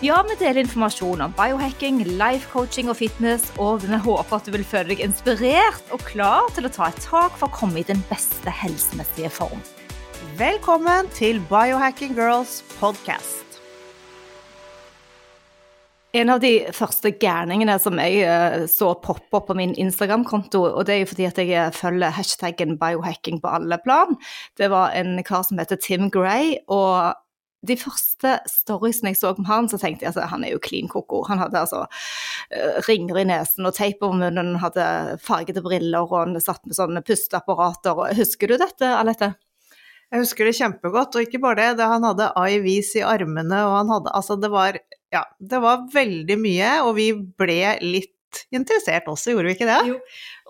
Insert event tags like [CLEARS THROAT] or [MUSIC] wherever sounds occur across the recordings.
Ja, vi deler informasjon om biohacking, life coaching og fitness, og vi håper at du vil føle deg inspirert og klar til å ta et tak for å komme i den beste helsemessige form. Velkommen til Biohacking Girls podcast. En av de første gærningene som jeg uh, så poppe opp på min Instagram-konto, og det er jo fordi at jeg eh, følger hashtaggen biohacking på alle plan, det var en kar som heter Tim Gray. og de første storiesene jeg så om han, så tenkte jeg at altså, han er jo klin koko. Han hadde altså uh, ringer i nesen og teip over munnen, hadde fargede briller og han satt med sånne pusteapparater. Husker du dette, Alette? Jeg husker det kjempegodt, og ikke bare det. det han hadde IVs i armene, og han hadde Altså, det var Ja, det var veldig mye, og vi ble litt interessert også, gjorde vi ikke det? Jo.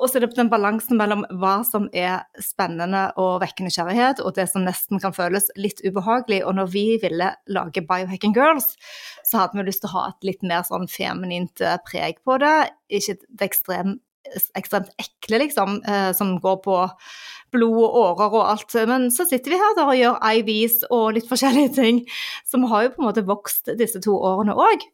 Og så er det den balansen mellom hva som er spennende og vekker nysgjerrighet, og det som nesten kan føles litt ubehagelig. Og når vi ville lage Biohacking Girls, så hadde vi lyst til å ha et litt mer sånn feminint eh, preg på det. Ikke det ekstremt ekstremt ekle, liksom, eh, som går på blod og årer og alt. Men så sitter vi her da og gjør IVs og litt forskjellige ting. Vi har jo på en måte vokst disse to årene òg.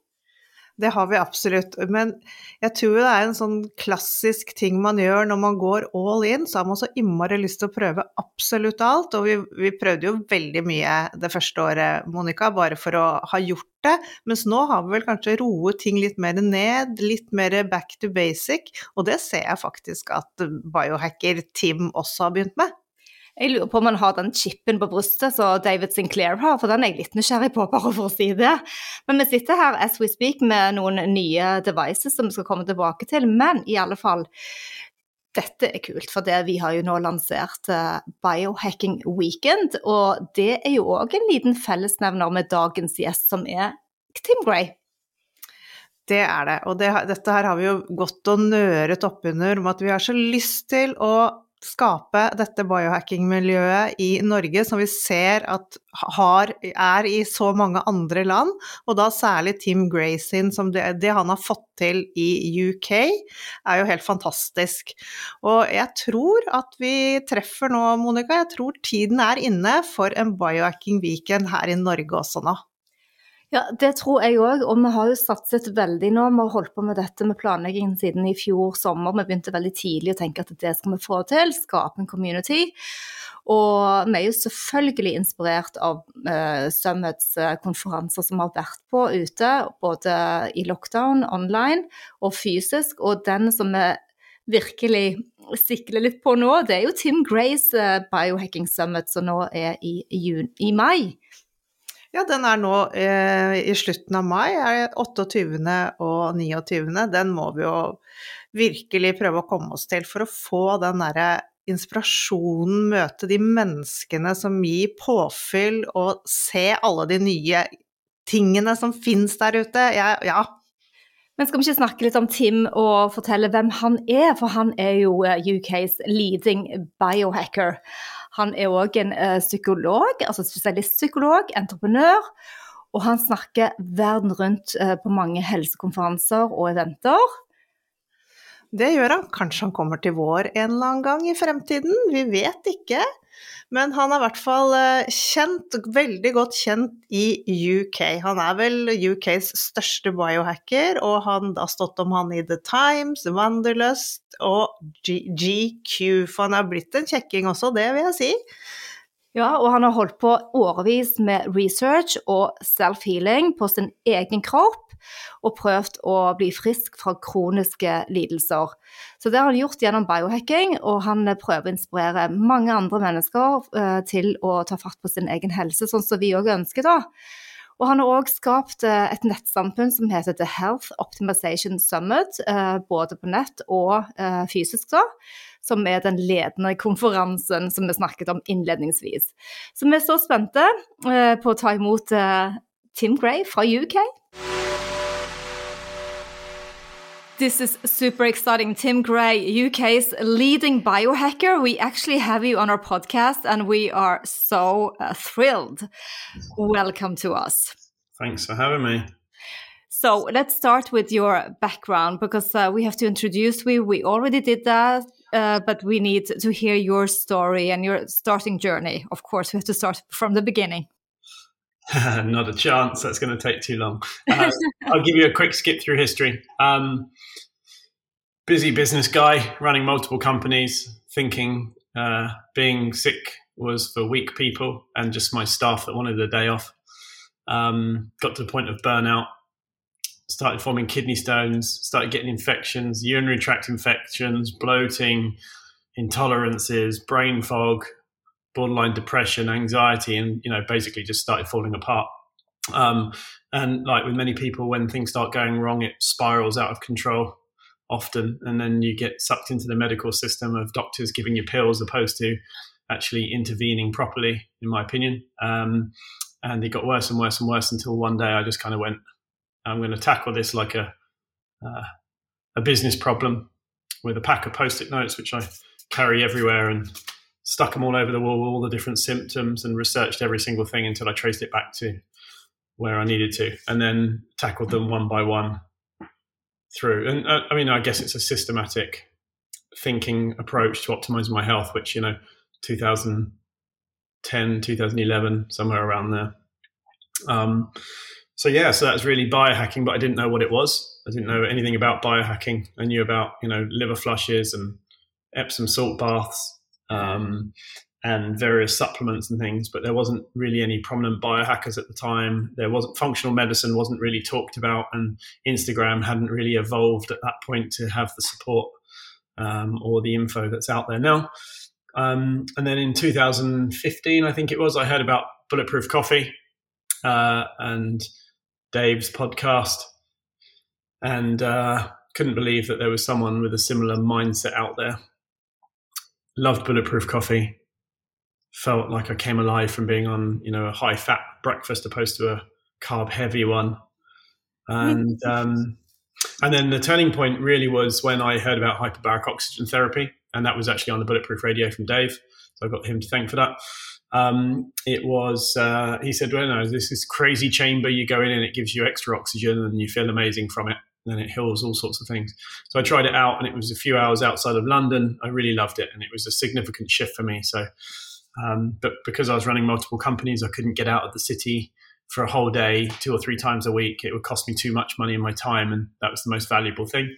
Det har vi absolutt. Men jeg tror det er en sånn klassisk ting man gjør når man går all in. Så har man så innmari lyst til å prøve absolutt alt. Og vi, vi prøvde jo veldig mye det første året, Monica, bare for å ha gjort det. Mens nå har vi vel kanskje roet ting litt mer ned, litt mer back to basic. Og det ser jeg faktisk at biohacker Tim også har begynt med. Jeg lurer på om han har den chipen på brystet som David Sinclair har, for den er jeg litt nysgjerrig på, bare for å si det. Men vi sitter her as we speak med noen nye devices som vi skal komme tilbake til. Men i alle fall, dette er kult, for det, vi har jo nå lansert uh, Biohacking Weekend. Og det er jo òg en liten fellesnevner med dagens gjest, som er Tim Gray. Det er det. Og det, dette her har vi jo gått og nøret oppunder om at vi har så lyst til å skape dette biohacking-miljøet i Norge, som vi ser at har, er i så mange andre land, og da særlig Tim Grayson, som det, det, han har fått til i UK, er jo helt fantastisk. Og jeg tror at vi treffer nå, Monica, jeg tror tiden er inne for en biohacking-weekend her i Norge også nå. Ja, det tror jeg òg. Og vi har jo satset veldig nå. Vi har holdt på med dette med planleggingen siden i fjor sommer. Vi begynte veldig tidlig å tenke at det skal vi få til. Skape en community. Og vi er jo selvfølgelig inspirert av uh, Summits uh, konferanser som har vært på ute, både i lockdown, online og fysisk. Og den som vi virkelig sikler litt på nå, det er jo Tim Grays uh, Biohacking Summit, som nå er i, i, i mai. Ja, den er nå eh, i slutten av mai, er 28. og 29. Den må vi jo virkelig prøve å komme oss til for å få den derre inspirasjonen, møte de menneskene som gir påfyll, og se alle de nye tingene som fins der ute. Ja, ja, men skal vi ikke snakke litt om Tim og fortelle hvem han er? For han er jo eh, UKs leading biohacker. Han er òg en uh, psykolog, altså spesialistpsykolog, entreprenør. Og han snakker verden rundt uh, på mange helsekonferanser og eventer. Det gjør han. Kanskje han kommer til vår en eller annen gang i fremtiden. Vi vet ikke. Men han er i hvert fall eh, kjent, veldig godt kjent i UK. Han er vel UKs største biohacker, og han har stått om han i The Times, Wanderlust og G GQ. For han er blitt en kjekking også, det vil jeg si. Ja, og han har holdt på årevis med research og self-healing på sin egen kropp og prøvd å bli frisk fra kroniske lidelser. Så det har han gjort gjennom biohacking, og han prøver å inspirere mange andre mennesker uh, til å ta fatt på sin egen helse, sånn som vi òg ønsker, da. Og han har òg skapt uh, et nettsamfunn som heter The Health Optimization Summit, både på nett og fysisk, da som er den ledende konferansen som vi snakket om innledningsvis. Så vi er så spente på å ta imot Tim Gray fra UK. This is super exciting. Tim Gray, UK's leading biohacker. We actually have you on our podcast and we are so uh, thrilled. Welcome to us. Thanks for having me. So let's start with your background because uh, we have to introduce you. We already did that, uh, but we need to hear your story and your starting journey. Of course, we have to start from the beginning. [LAUGHS] Not a chance. That's going to take too long. Uh, [LAUGHS] I'll give you a quick skip through history. Um, busy business guy, running multiple companies, thinking uh, being sick was for weak people and just my staff that wanted a day off. Um, got to the point of burnout. Started forming kidney stones. Started getting infections, urinary tract infections, bloating, intolerances, brain fog, borderline depression, anxiety, and you know basically just started falling apart. Um, and like with many people, when things start going wrong, it spirals out of control often, and then you get sucked into the medical system of doctors giving you pills opposed to actually intervening properly, in my opinion. Um, and it got worse and worse and worse until one day I just kind of went, I'm going to tackle this like a uh, a business problem with a pack of post-it notes, which I carry everywhere and stuck them all over the wall, all the different symptoms, and researched every single thing until I traced it back to where I needed to, and then tackled them one by one through. And uh, I mean, I guess it's a systematic thinking approach to optimizing my health, which you know, 2010, 2011, somewhere around there. Um, so yeah, so that's really biohacking, but I didn't know what it was. I didn't know anything about biohacking. I knew about you know liver flushes and Epsom salt baths um, and various supplements and things, but there wasn't really any prominent biohackers at the time. There wasn't functional medicine wasn't really talked about, and Instagram hadn't really evolved at that point to have the support um, or the info that's out there now. Um, and then in 2015, I think it was, I heard about Bulletproof Coffee uh, and Dave's podcast, and uh, couldn't believe that there was someone with a similar mindset out there loved bulletproof coffee. Felt like I came alive from being on, you know, a high fat breakfast opposed to a carb heavy one. And [LAUGHS] um, and then the turning point really was when I heard about hyperbaric oxygen therapy, and that was actually on the bulletproof radio from Dave. So I got him to thank for that. Um, it was uh, he said, "Well, no, this is crazy chamber. You go in and it gives you extra oxygen, and you feel amazing from it." And it heals all sorts of things. So I tried it out, and it was a few hours outside of London. I really loved it, and it was a significant shift for me. So, um, but because I was running multiple companies, I couldn't get out of the city for a whole day, two or three times a week. It would cost me too much money and my time, and that was the most valuable thing.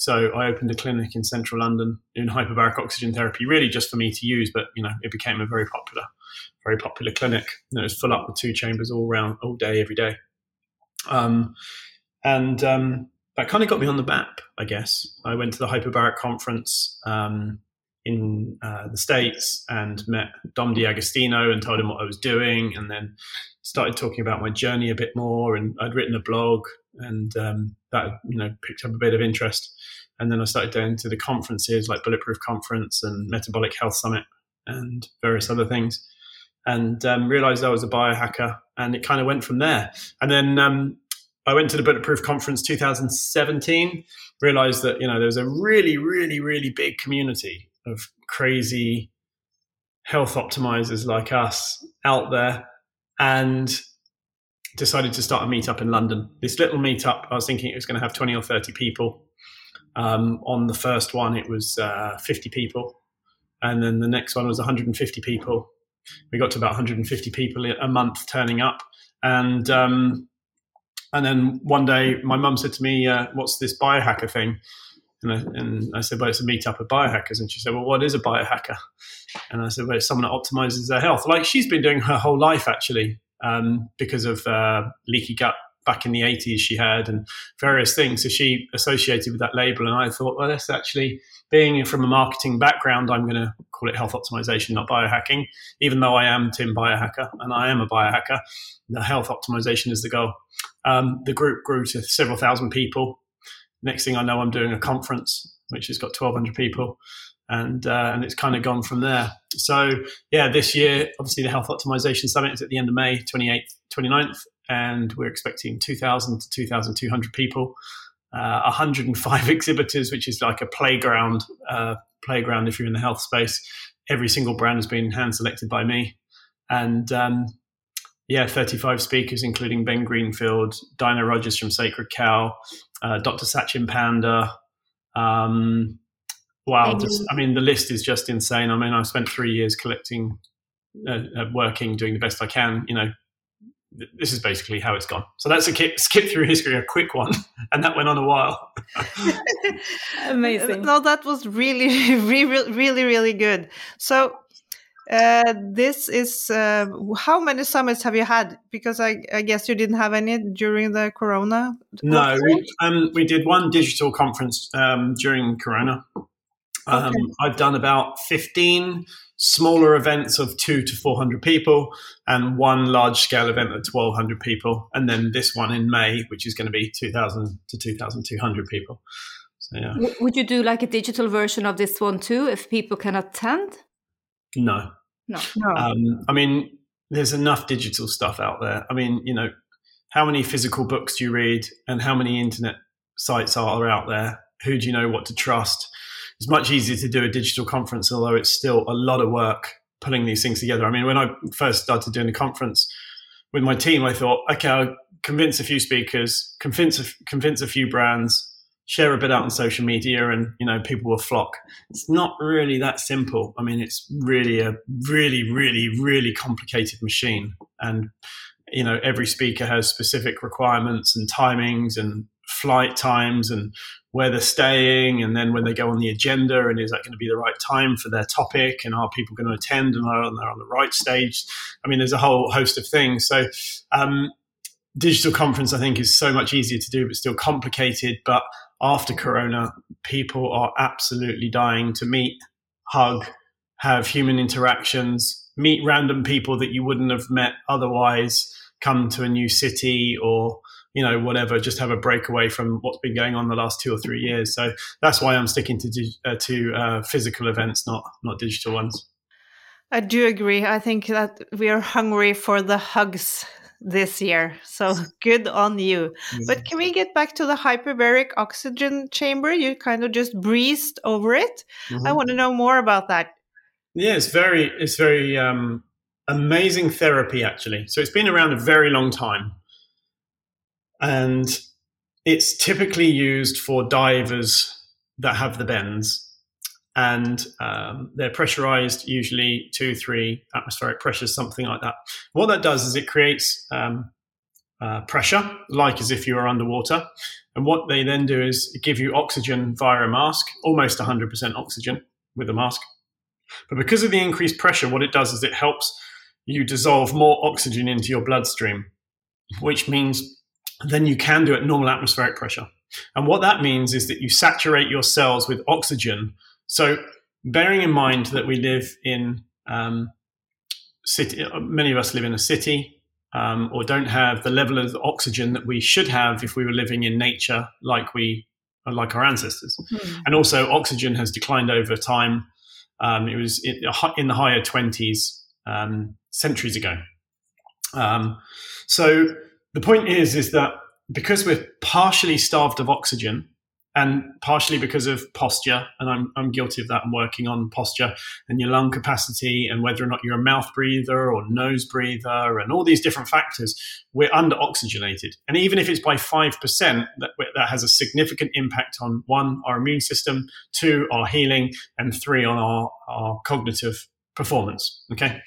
So I opened a clinic in central London in hyperbaric oxygen therapy, really just for me to use. But you know, it became a very popular, very popular clinic. And it was full up with two chambers all around, all day, every day. Um, and um, that kind of got me on the map, I guess. I went to the Hyperbaric conference um, in uh, the States and met Dom D'Agostino and told him what I was doing, and then started talking about my journey a bit more. And I'd written a blog, and um, that you know picked up a bit of interest. And then I started going to the conferences like Bulletproof Conference and Metabolic Health Summit and various other things and um, realized I was a biohacker, and it kind of went from there. And then um, I went to the Bulletproof Conference 2017, realized that, you know, there was a really, really, really big community of crazy health optimizers like us out there and decided to start a meetup in London. This little meetup, I was thinking it was going to have 20 or 30 people. Um, on the first one, it was uh, 50 people. And then the next one was 150 people. We got to about 150 people a month turning up. And um, and then one day, my mum said to me, uh, "What's this biohacker thing?" And I, and I, said, "Well, it's a meetup of biohackers." And she said, "Well, what is a biohacker?" And I said, "Well, it's someone that optimizes their health, like she's been doing her whole life actually, um, because of uh, leaky gut back in the 80s she had and various things. So she associated with that label. And I thought, well, that's actually being from a marketing background, I'm going to call it health optimization, not biohacking, even though I am Tim Biohacker and I am a biohacker. The health optimization is the goal. Um, the group grew to several thousand people. Next thing I know, I'm doing a conference which has got 1,200 people, and uh, and it's kind of gone from there. So yeah, this year, obviously, the Health Optimization Summit is at the end of May, 28th, 29th, and we're expecting 2,000 to 2,200 people. Uh, 105 [LAUGHS] exhibitors, which is like a playground. Uh, playground if you're in the health space. Every single brand has been hand selected by me, and um, yeah, 35 speakers, including Ben Greenfield, Diana Rodgers from Sacred Cow, uh, Dr. Satchin Panda. Um, wow, just, I mean, the list is just insane. I mean, I spent three years collecting, uh, uh working, doing the best I can. You know, this is basically how it's gone. So that's a skip, skip through history, a quick one, [LAUGHS] and that went on a while. [LAUGHS] Amazing. No, that was really, [LAUGHS] really, really, really good. So uh, this is uh, how many summits have you had? Because I, I, guess you didn't have any during the Corona. No, we, um, we did one digital conference um, during Corona. Um, okay. I've done about fifteen smaller events of two to 400 people and one large scale event of 1200 people. And then this one in May, which is going to be 2000 to 2200 people. So, yeah. Would you do like a digital version of this one too if people can attend? No. No. no. Um, I mean, there's enough digital stuff out there. I mean, you know, how many physical books do you read and how many internet sites are out there? Who do you know what to trust? It's much easier to do a digital conference, although it's still a lot of work putting these things together. I mean, when I first started doing the conference with my team, I thought, okay, I'll convince a few speakers, convince a, convince a few brands, share a bit out on social media, and you know, people will flock. It's not really that simple. I mean, it's really a really, really, really complicated machine, and you know, every speaker has specific requirements and timings and flight times and where they're staying and then when they go on the agenda and is that going to be the right time for their topic and are people going to attend and are they on the right stage? I mean there's a whole host of things. So um, digital conference i think is so much easier to do but still complicated. But after corona people are absolutely dying to meet hug have human interactions meet random people that you wouldn't have met otherwise come to a new city or you know, whatever, just have a breakaway from what's been going on the last two or three years. So that's why I'm sticking to uh, to uh, physical events, not not digital ones. I do agree. I think that we are hungry for the hugs this year. So [LAUGHS] good on you. Mm-hmm. But can we get back to the hyperbaric oxygen chamber? You kind of just breezed over it. Mm-hmm. I want to know more about that. Yeah, it's very it's very um, amazing therapy actually. So it's been around a very long time and it's typically used for divers that have the bends. And um, they're pressurized usually two three atmospheric pressures something like that. What that does is it creates um, uh, pressure like as if you were underwater. And what they then do is give you oxygen via a mask almost 100% oxygen with a mask. But because of the increased pressure what it does is it helps you dissolve more oxygen into your bloodstream which means than you can do it at normal atmospheric pressure. And what that means is that you saturate your cells with oxygen. So, bearing in mind that we live in um, city, many of us live in a city um, or don't have the level of oxygen that we should have if we were living in nature, like we like our ancestors. Hmm. And also, oxygen has declined over time. Um, it was in, in, the higher twenties um, centuries ago. Um, so the point is, is that because we're partially starved of oxygen and partially because of posture, and I'm, I'm guilty of that. I'm working on posture and your lung capacity and whether or not you're a mouth breather or nose breather and all these different factors, we're under oxygenated. And even if it's by 5%, that, that has a significant impact on one, our immune system, two, our healing, and three, on our, our cognitive performance. Okay.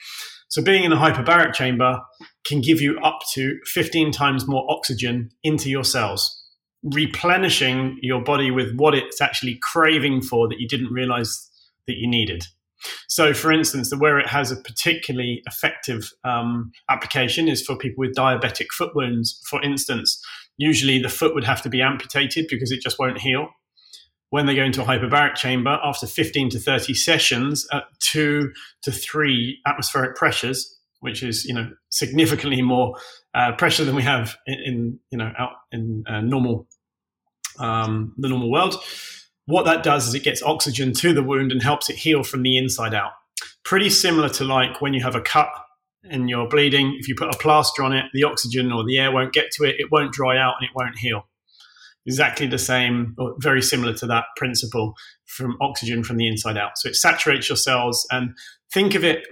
So being in a hyperbaric chamber can give you up to 15 times more oxygen into your cells, replenishing your body with what it's actually craving for that you didn't realize that you needed. So, for instance, the where it has a particularly effective um, application is for people with diabetic foot wounds. For instance, usually the foot would have to be amputated because it just won't heal when they go into a hyperbaric chamber after 15 to 30 sessions at two to three atmospheric pressures, which is you know significantly more uh, pressure than we have in, in you know out in uh, normal um, the normal world. What that does is it gets oxygen to the wound and helps it heal from the inside out. Pretty similar to like when you have a cut and you're bleeding. If you put a plaster on it, the oxygen or the air won't get to it. It won't dry out and it won't heal exactly the same or very similar to that principle from oxygen from the inside out. So it saturates your cells and think of it.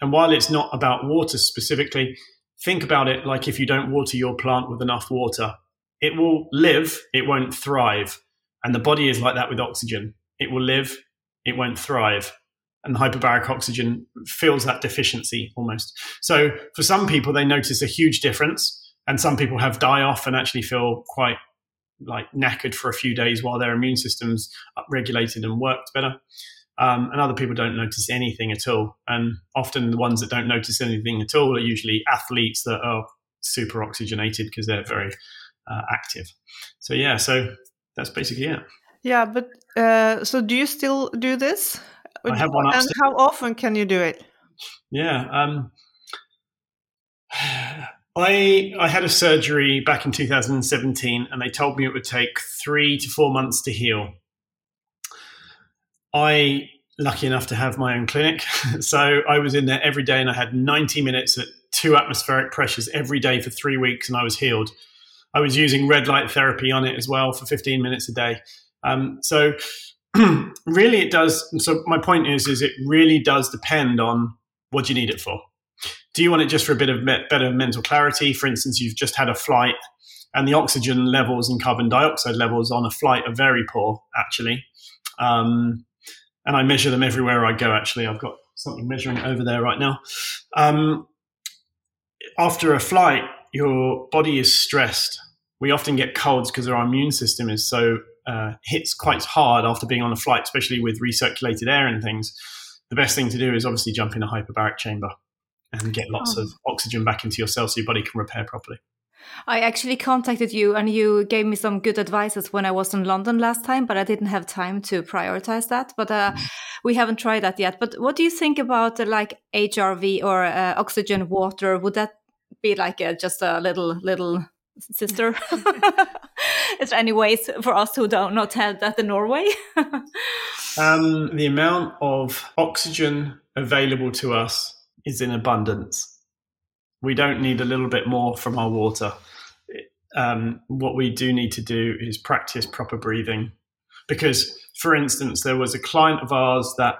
And while it's not about water specifically, think about it like if you don't water your plant with enough water, it will live, it won't thrive. And the body is like that with oxygen. It will live, it won't thrive. And the hyperbaric oxygen fills that deficiency almost. So for some people, they notice a huge difference. And some people have die off and actually feel quite like knackered for a few days while their immune system's upregulated and worked better. Um, and other people don't notice anything at all. And often the ones that don't notice anything at all are usually athletes that are super oxygenated because they're very uh, active. So yeah, so that's basically it. Yeah, but uh, so do you still do this? I have one upstairs. And how often can you do it? Yeah. Um, I I had a surgery back in 2017, and they told me it would take three to four months to heal. I lucky enough to have my own clinic, [LAUGHS] so I was in there every day, and I had 90 minutes at two atmospheric pressures every day for three weeks, and I was healed. I was using red light therapy on it as well for 15 minutes a day. Um, so [CLEARS THROAT] really, it does. So my point is, is it really does depend on what you need it for. Do you want it just for a bit of better mental clarity? For instance, you've just had a flight and the oxygen levels and carbon dioxide levels on a flight are very poor, actually. Um, and I measure them everywhere I go, actually. I've got something measuring over there right now. Um, after a flight, your body is stressed. We often get colds because our immune system is so uh, hits quite hard after being on a flight, especially with recirculated air and things. The best thing to do is obviously jump in a hyperbaric chamber and get lots oh. of oxygen back into your cells so your body can repair properly. I actually contacted you and you gave me some good advices when I was in London last time, but I didn't have time to prioritize that. But uh, mm. we haven't tried that yet. But what do you think about uh, like HRV or uh, oxygen water? Would that be like a, just a little little sister? [LAUGHS] [LAUGHS] Is there any ways for us who don't not have that in Norway? [LAUGHS] um, the amount of oxygen available to us is in abundance. We don't need a little bit more from our water. Um, what we do need to do is practice proper breathing. Because, for instance, there was a client of ours that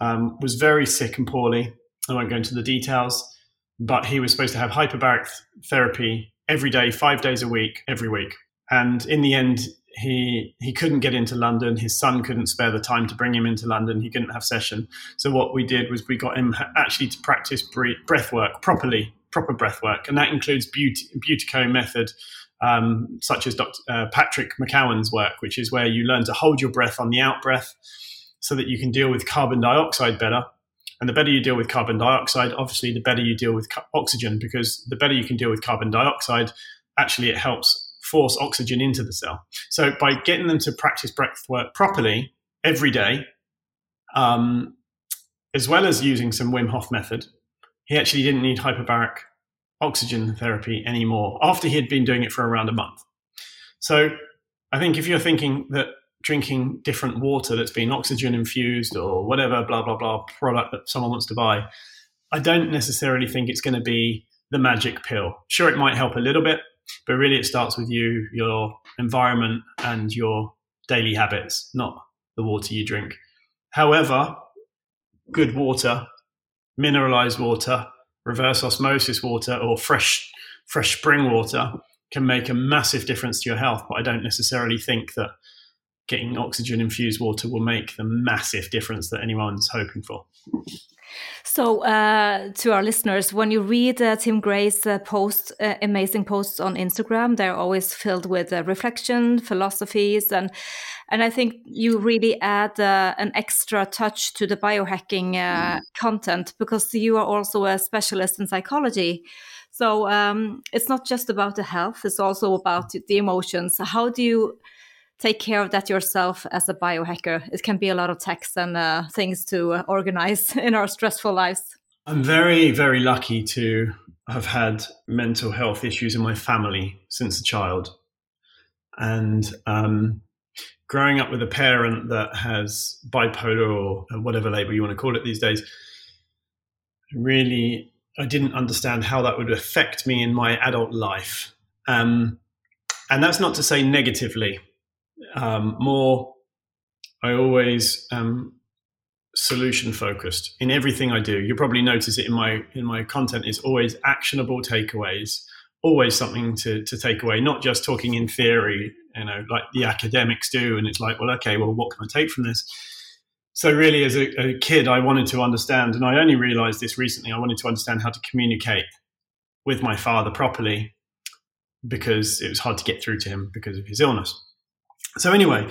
um, was very sick and poorly. I won't go into the details, but he was supposed to have hyperbaric therapy every day, five days a week, every week. And in the end, he he couldn't get into London. His son couldn't spare the time to bring him into London. He couldn't have session. So what we did was we got him actually to practice breath work properly, proper breath work, and that includes Buteyko, method, um, such as Dr. Uh, Patrick McKeown's work, which is where you learn to hold your breath on the out breath, so that you can deal with carbon dioxide better. And the better you deal with carbon dioxide, obviously, the better you deal with oxygen, because the better you can deal with carbon dioxide, actually, it helps force oxygen into the cell. So by getting them to practice breath work properly every day, um, as well as using some Wim Hof method, he actually didn't need hyperbaric oxygen therapy anymore after he had been doing it for around a month. So I think if you're thinking that drinking different water that's been oxygen infused or whatever, blah, blah, blah product that someone wants to buy, I don't necessarily think it's going to be the magic pill. Sure, it might help a little bit, but really, it starts with you, your environment, and your daily habits, not the water you drink. However, good water, mineralized water, reverse osmosis water, or fresh fresh spring water can make a massive difference to your health. But I don't necessarily think that getting oxygen infused water will make the massive difference that anyone's hoping for. So, uh, to our listeners, when you read uh, Tim Gray's uh, posts, uh, amazing posts on Instagram, they're always filled with uh, reflection, philosophies, and and I think you really add uh, an extra touch to the biohacking mm. content because you are also a specialist in psychology. So um, it's not just about the health; it's also about the emotions. How do you take care of that yourself as a biohacker. It can be a lot of text and uh, things to uh, organize [LAUGHS] in our stressful lives. I'm very, very lucky to have had mental health issues in my family since a child. And um, growing up with a parent that has bipolar or whatever label you want to call it these days, really, I didn't understand how that would affect me in my adult life. Um, and that's not to say negatively. Um, more, I always am solution focused in everything I do. You probably notice it in my in my content is always actionable takeaways, always something to to take away, not just talking in theory, you know, like the academics do, and it's like, well, okay, well, what can I take from this? So really, as a, a kid, I wanted to understand, and I only realized this recently. I wanted to understand how to communicate with my father properly because it was hard to get through to him because of his illness. So anyway,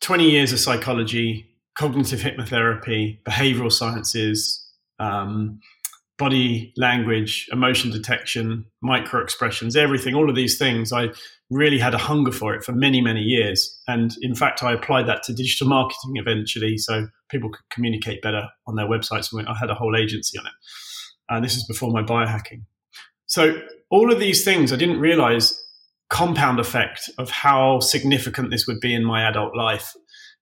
20 years of psychology, cognitive hypnotherapy, behavioral sciences, um, body language, emotion detection, micro expressions, everything, all of these things. I really had a hunger for it for many, many years. And in fact, I applied that to digital marketing eventually so people could communicate better on their websites. I had a whole agency on it. And this is before my biohacking. So all of these things, I didn't realize compound effect of how significant this would be in my adult life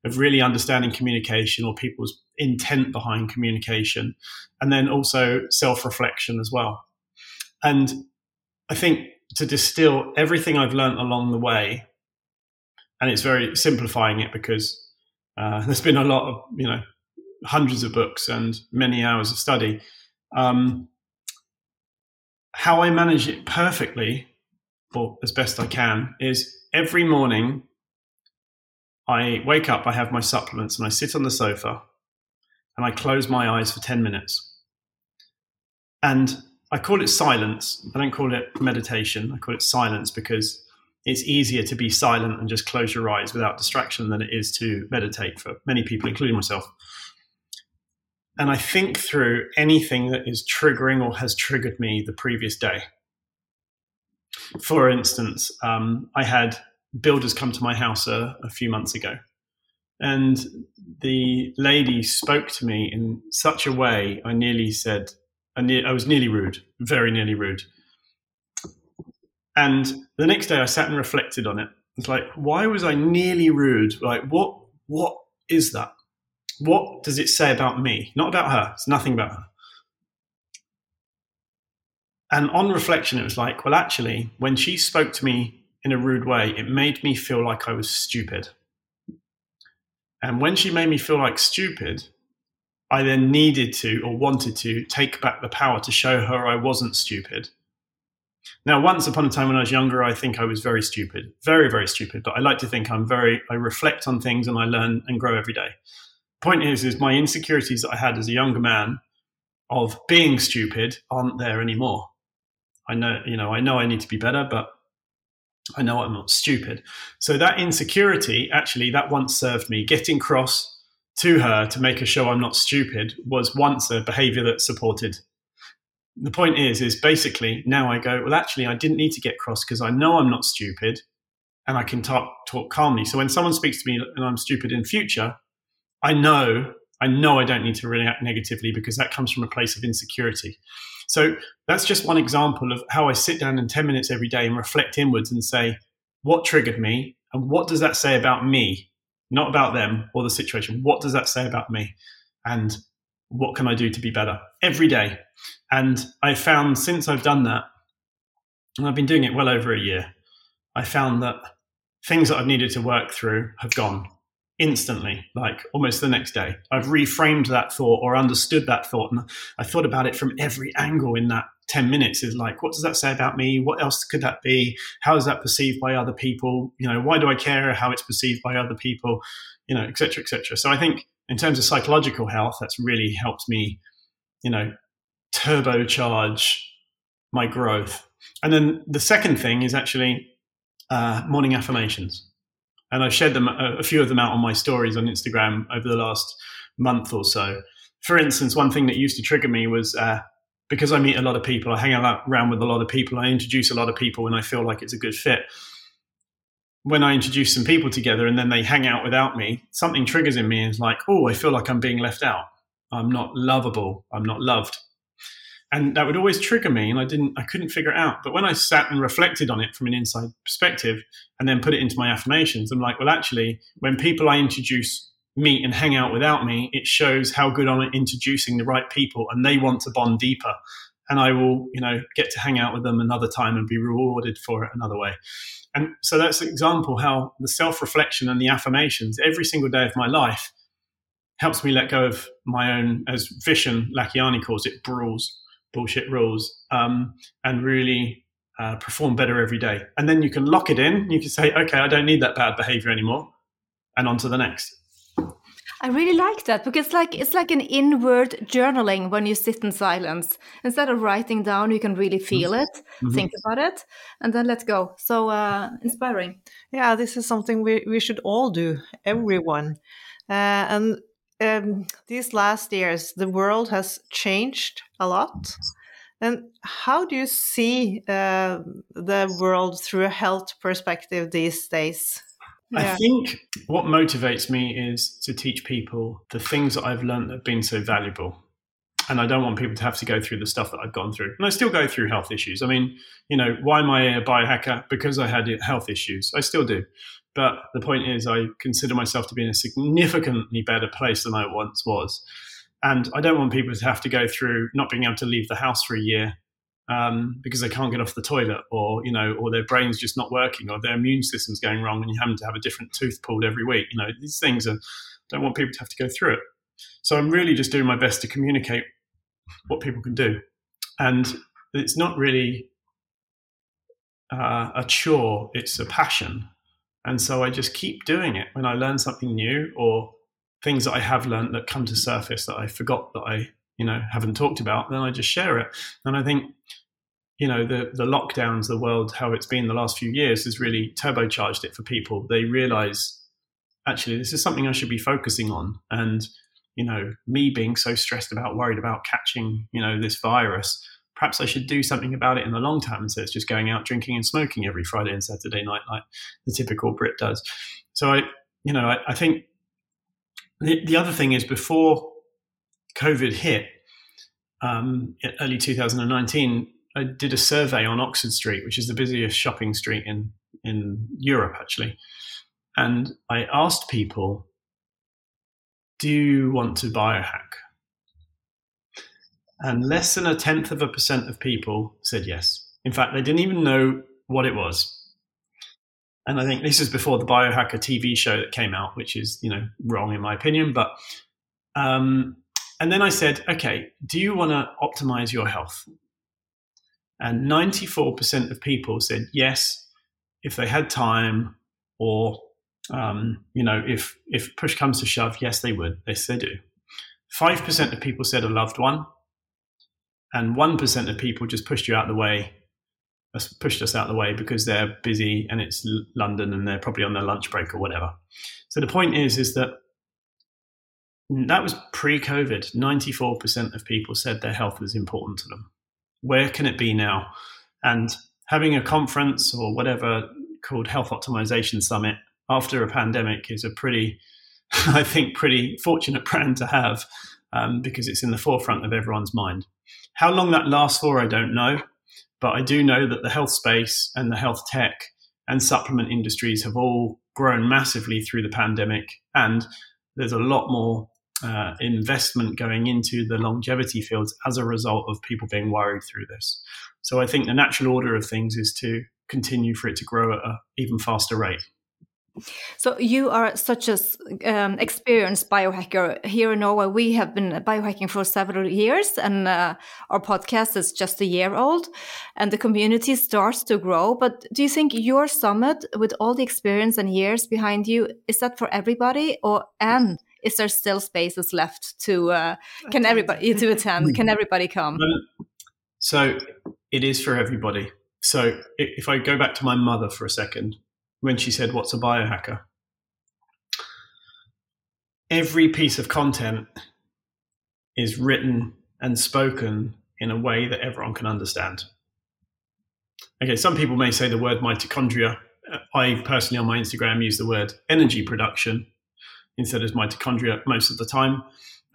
of really understanding communication or people's intent behind communication, and then also self reflection as well. And I think to distill everything I've learned along the way, and it's very simplifying it because uh, [LAUGHS] there's been a lot of, you know, hundreds of books and many hours of study. Um, how I manage it perfectly, or as best I can, is every morning I wake up, I have my supplements, and I sit on the sofa and I close my eyes for 10 minutes. And I call it silence. I don't call it meditation. I call it silence because it's easier to be silent and just close your eyes without distraction than it is to meditate for many people, including myself. And I think through anything that is triggering or has triggered me the previous day. For instance, um, I had builders come to my house a, a few months ago. And the lady spoke to me in such a way, I nearly said, I, ne- I was nearly rude, very nearly rude. And the next day I sat and reflected on it. It's like, why was I nearly rude? Like, what, what is that? What does it say about me? Not about her. It's nothing about her. And on reflection, it was like, well, actually, when she spoke to me in a rude way, it made me feel like I was stupid. And when she made me feel like stupid, I then needed to or wanted to take back the power to show her I wasn't stupid. Now, once upon a time when I was younger, I think I was very stupid, very, very stupid. But I like to think I'm very, I reflect on things and I learn and grow every day. Point is, is my insecurities that I had as a younger man of being stupid aren't there anymore. I know, you know, I know I need to be better, but I know I'm not stupid. So that insecurity, actually, that once served me. Getting cross to her to make her show I'm not stupid was once a behavior that supported. The point is, is basically now I go, well, actually, I didn't need to get cross because I know I'm not stupid and I can talk, talk calmly. So when someone speaks to me and I'm stupid in future, I know, I know I don't need to react negatively because that comes from a place of insecurity. So that's just one example of how I sit down in 10 minutes every day and reflect inwards and say, what triggered me? And what does that say about me? Not about them or the situation. What does that say about me? And what can I do to be better every day? And I found since I've done that, and I've been doing it well over a year, I found that things that I've needed to work through have gone instantly, like almost the next day. I've reframed that thought or understood that thought. And I thought about it from every angle in that 10 minutes is like, what does that say about me? What else could that be? How is that perceived by other people? You know, why do I care how it's perceived by other people? You know, et cetera, et cetera. So I think in terms of psychological health, that's really helped me, you know, turbocharge my growth. And then the second thing is actually uh, morning affirmations and I've shared them a, few of them out on my stories on Instagram over the last month or so. For instance, one thing that used to trigger me was uh, because I meet a lot of people, I hang out around with a lot of people, I introduce a lot of people when I feel like it's a good fit. When I introduce some people together and then they hang out without me, something triggers in me and is like, oh, I feel like I'm being left out. I'm not lovable. I'm not loved and that would always trigger me and i didn't i couldn't figure it out. But when i sat and reflected on it from an inside perspective and then put it into my affirmations i'm like well actually when people i introduce meet and hang out without me it shows how good i'm at introducing the right people and they want to bond deeper. And I will, you know, get to hang out with them another time and be rewarded for it another way. And so that's an example how the self reflection and the affirmations every single day of my life helps me let go of my own, as Vishen Lakhiani calls it, rules, bullshit rules, um, and really uh, perform better every day. And then you can lock it in. You can say, okay, I don't need that bad behavior anymore, and on to the next. I really like that because like it's like an inward journaling when you sit in silence. Instead of writing down, you can really feel it, mm -hmm. think about it, and then let go. So uh, inspiring. Yeah, this is something we, we should all do, everyone. Uh, and um, these last years, the world has changed a lot. And how do you see uh, the world through a health perspective these days? Yeah. I think what motivates me is to teach people the things that I've learned that have been so valuable. And I don't want people to have to go through the stuff that I've gone through. And I still go through health issues. I mean, you know, why am I a biohacker? Because I had health issues. I still do. But the point is, I consider myself to be in a significantly better place than I once was. And I don't want people to have to go through not being able to leave the house for a year um, because they can't get off the toilet, or you know, or their brain's just not working, or their immune system's going wrong, and you having to have a different tooth pulled every week. You know, these things are. Don't want people to have to go through it. So I'm really just doing my best to communicate what people can do, and it's not really uh, a chore; it's a passion. And so I just keep doing it when I learn something new or things that I have learned that come to surface that I forgot that I, you know, haven't talked about, then I just share it. And I think, you know, the the lockdowns, the world, how it's been the last few years has really turbocharged it for people. They realize actually this is something I should be focusing on. And, you know, me being so stressed about, worried about catching, you know, this virus perhaps I should do something about it in the long term instead of just going out drinking and smoking every Friday and Saturday night like the typical Brit does. So I, you know, I, I think the, the, other thing is before COVID hit, um, early 2019, I did a survey on Oxford Street, which is the busiest shopping street in in Europe, actually, and I asked people, "Do you want to biohack?" and less than a tenth of a percent of people said yes. In fact, they didn't even know what it was. And I think this is before the Biohacker TV show that came out, which is, you know, wrong in my opinion. But, um, and then I said, okay, do you want to optimize your health? And 94% of people said yes, if they had time or, um, you know, if, if push comes to shove, yes, they would. Yes, they do. 5% of people said a loved one and 1% of people just pushed you out of the way pushed us out of the way because they're busy and it's london and they're probably on their lunch break or whatever. So the point is is that that was pre-covid. 94% of people said their health was important to them. Where can it be now? And having a conference or whatever called health optimization summit after a pandemic is a pretty [LAUGHS] i think pretty fortunate brand to have um, because it's in the forefront of everyone's mind. How long that lasts for, I don't know. But I do know that the health space and the health tech and supplement industries have all grown massively through the pandemic. And there's a lot more uh, investment going into the longevity fields as a result of people being worried through this. So I think the natural order of things is to continue for it to grow at an even faster rate. So you are such an um, experienced biohacker here in Norway. We have been biohacking for several years, and uh, our podcast is just a year old, and the community starts to grow. But do you think your summit, with all the experience and years behind you, is that for everybody, or and is there still spaces left to uh, can everybody to attend? Can everybody come? So it is for everybody. So if I go back to my mother for a second, when she said, What's a biohacker? Every piece of content is written and spoken in a way that everyone can understand. Okay, some people may say the word mitochondria. Uh, I personally on my Instagram use the word energy production instead of mitochondria most of the time.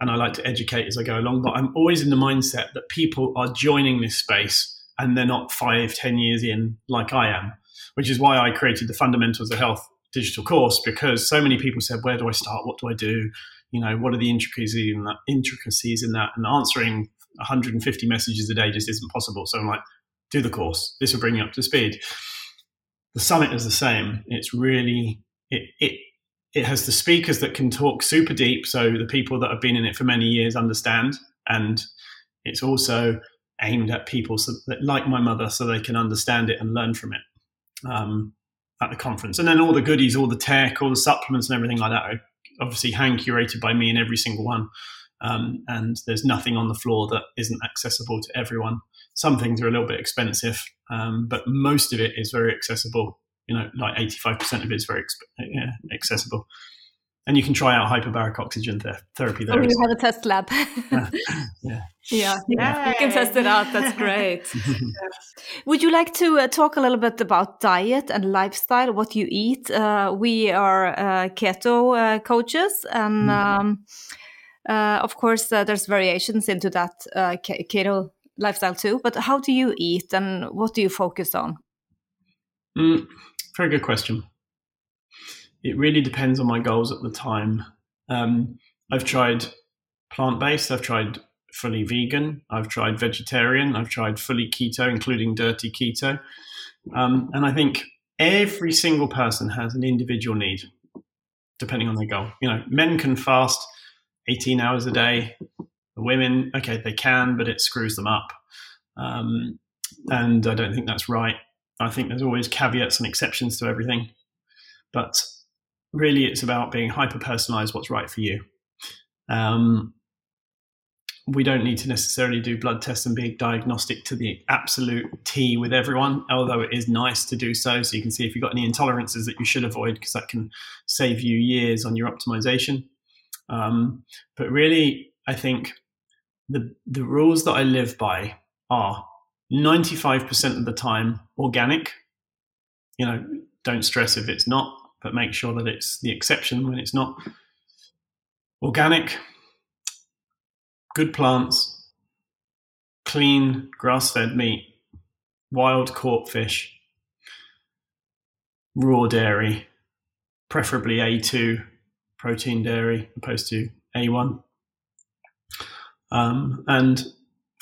And I like to educate as I go along, but I'm always in the mindset that people are joining this space and they're not five, ten years in like I am which is why I created the Fundamentals of Health digital course because so many people said, "Where do I start? What do I do? You know, what are the intricacies in that? Intricacies in that?" And answering 150 messages a day just isn't possible. So I'm like, do the course. This will bring you up to speed. The summit is the same. It's really it it it has the speakers that can talk super deep, so the people that have been in it for many years understand, and it's also aimed at people so that, like my mother, so they can understand it and learn from it um, at the conference. And then all the goodies, all the tech, all the supplements, and everything like that are obviously hand curated by me in every single one. Um, and there's nothing on the floor that isn't accessible to everyone. Some things are a little bit expensive, um, but most of it is very accessible. You know, like 85% of it is very exp- yeah, accessible. And you can try out hyperbaric oxygen th- therapy there. Oh, you have a test lab. yeah. [LAUGHS] yeah. Yeah, yeah, you can test it out. That's great. [LAUGHS] [LAUGHS] Would you like to uh, talk a little bit about diet and lifestyle, what you eat? Uh, we are uh, keto uh, coaches, and um, uh, of course, uh, there's variations into that keto lifestyle too. But how do you eat, and what do you focus on? Mm, very good question. It really depends on my goals at the time. Um, I've tried plant based. I've tried fully vegan. I've tried vegetarian. I've tried fully keto, including dirty keto. Um, and I think every single person has an individual need, depending on their goal. You know, men can fast 18 hours a day. Women, okay, they can, but it screws them up. Um, and I don't think that's right. I think there's always caveats and exceptions to everything. But really, it's about being hyper personalized what's right for you. Um, we don't need to necessarily do blood tests and be diagnostic to the absolute T with everyone, although it is nice to do so. So you can see if you've got any intolerances that you should avoid, because that can save you years on your optimization. Um, but really, I think the the rules that I live by are 95% of the time organic. You know, don't stress if it's not, but make sure that it's the exception when it's not. Organic, good plants, clean grass fed meat, wild caught fish, raw dairy, preferably A2 protein dairy opposed to A1. Um, and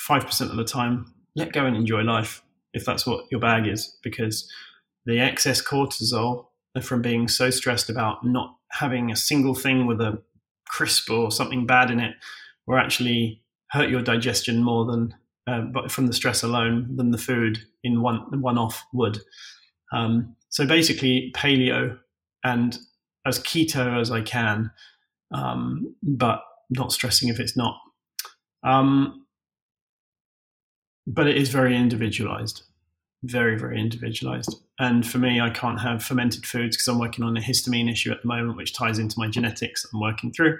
5% of the time, let go and enjoy life if that's what your bag is, because the excess cortisol from being so stressed about not having a single thing with a crisp or something bad in it will actually hurt your digestion more than uh, but from the stress alone than the food in one one off would. Um, so basically, paleo and as keto as I can, um, but not stressing if it's not. Um, but it is very individualized, very very individualized. And for me, I can't have fermented foods because I'm working on a histamine issue at the moment, which ties into my genetics I'm working through.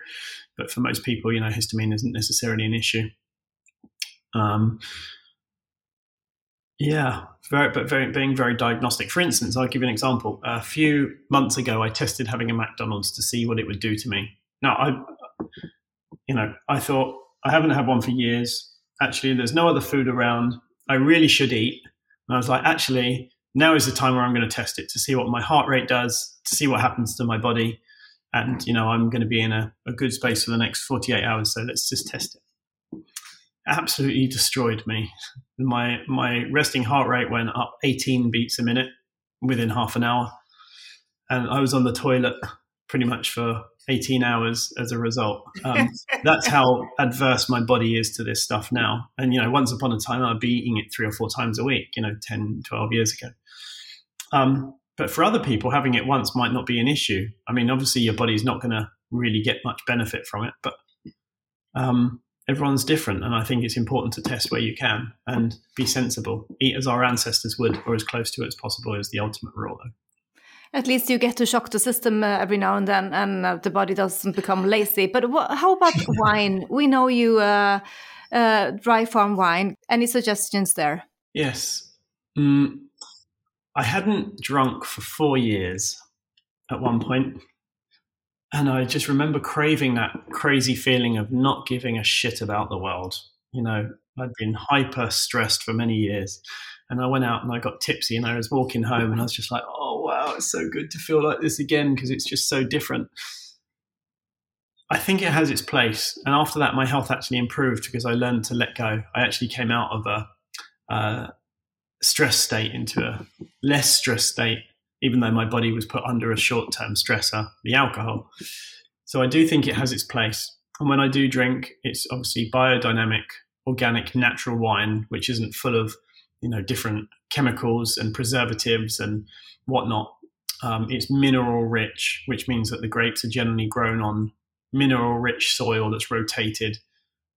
But for most people, you know, histamine isn't necessarily an issue. Um, yeah, very, but very, being very diagnostic. For instance, I'll give you an example. A few months ago, I tested having a McDonald's to see what it would do to me. Now, I, you know, I thought I haven't had one for years. Actually, there's no other food around. I really should eat. And I was like, actually, now is the time where I'm going to test it to see what my heart rate does, to see what happens to my body. And, you know, I'm going to be in a, a good space for the next 48 hours. So let's just test it. Absolutely destroyed me. My, my resting heart rate went up 18 beats a minute within half an hour. And I was on the toilet pretty much for 18 hours as a result. Um, [LAUGHS] that's how adverse my body is to this stuff now. And, you know, once upon a time, I'd be eating it three or four times a week, you know, 10, 12 years ago. Um, but for other people, having it once might not be an issue. I mean, obviously, your body's not going to really get much benefit from it, but um, everyone's different. And I think it's important to test where you can and be sensible. Eat as our ancestors would, or as close to it as possible, is the ultimate rule, though. At least you get to shock the system uh, every now and then, and uh, the body doesn't become lazy. But how about [LAUGHS] wine? We know you uh, uh, dry farm wine. Any suggestions there? Yes. Mm, I hadn't drunk for four years at one point, and I just remember craving that crazy feeling of not giving a shit about the world. You know, I'd been hyper stressed for many years, and I went out and I got tipsy, and I was walking home, and I was just like, "Oh wow, it's so good to feel like this again because it's just so different." I think it has its place. And after that, my health actually improved because I learned to let go. I actually came out of a, stress state into a less stress state, even though my body was put under a short term stressor, the alcohol. So I do think it has its place. And when I do drink, it's obviously biodynamic, organic, natural wine, which isn't full of, you know, different chemicals and preservatives and whatnot. Um, it's mineral rich, which means that the grapes are generally grown on mineral rich soil that's rotated.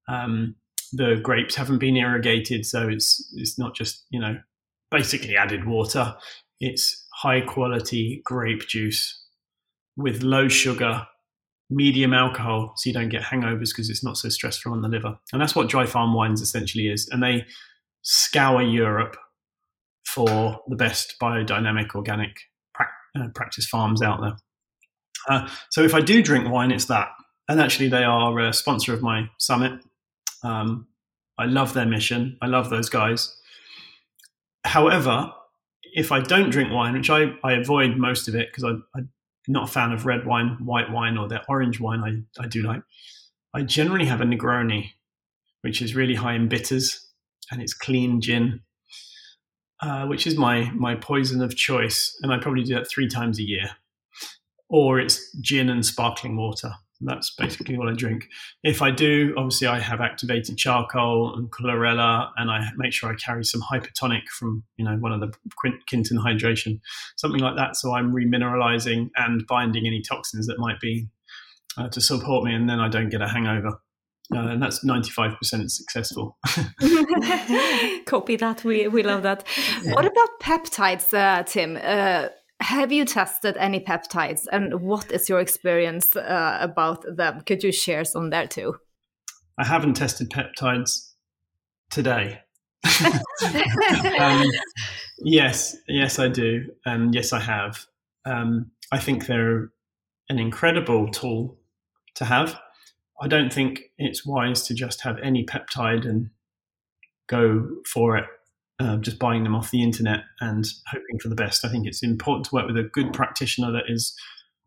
Um, the grapes haven't been irrigated, so it's it's not just you know basically added water. It's high quality grape juice with low sugar, medium alcohol, so you don't get hangovers because it's not so stressful on the liver. And that's what dry farm wines essentially is. And they scour Europe for the best biodynamic organic uh, practice farms out there. Uh, so if I do drink wine, it's that. And actually, they are a sponsor of my summit. Um, I love their mission. I love those guys. However, if I don't drink wine, which I, I avoid most of it because I'm not a fan of red wine, white wine, or the orange wine I, I do like, I generally have a Negroni, which is really high in bitters and it's clean gin, uh, which is my, my poison of choice. And I probably do that three times a year. Or it's gin and sparkling water. That's basically what I drink. If I do, obviously I have activated charcoal and chlorella, and I make sure I carry some hypertonic from you know one of the Quinton hydration, something like that. So I'm remineralizing and binding any toxins that might be uh, to support me, and then I don't get a hangover. Uh, and that's 95% successful. [LAUGHS] Copy that. We, we love that. Yeah. What about peptides, uh, Tim? Uh, have you tested any peptides and what is your experience uh, about them? Could you share some there too? I haven't tested peptides today. [LAUGHS] um, yes, yes, I do. And yes, I have. Um, I think they're an incredible tool to have. I don't think it's wise to just have any peptide and go for it uh, just buying them off the internet and hoping for the best. I think it's important to work with a good practitioner that is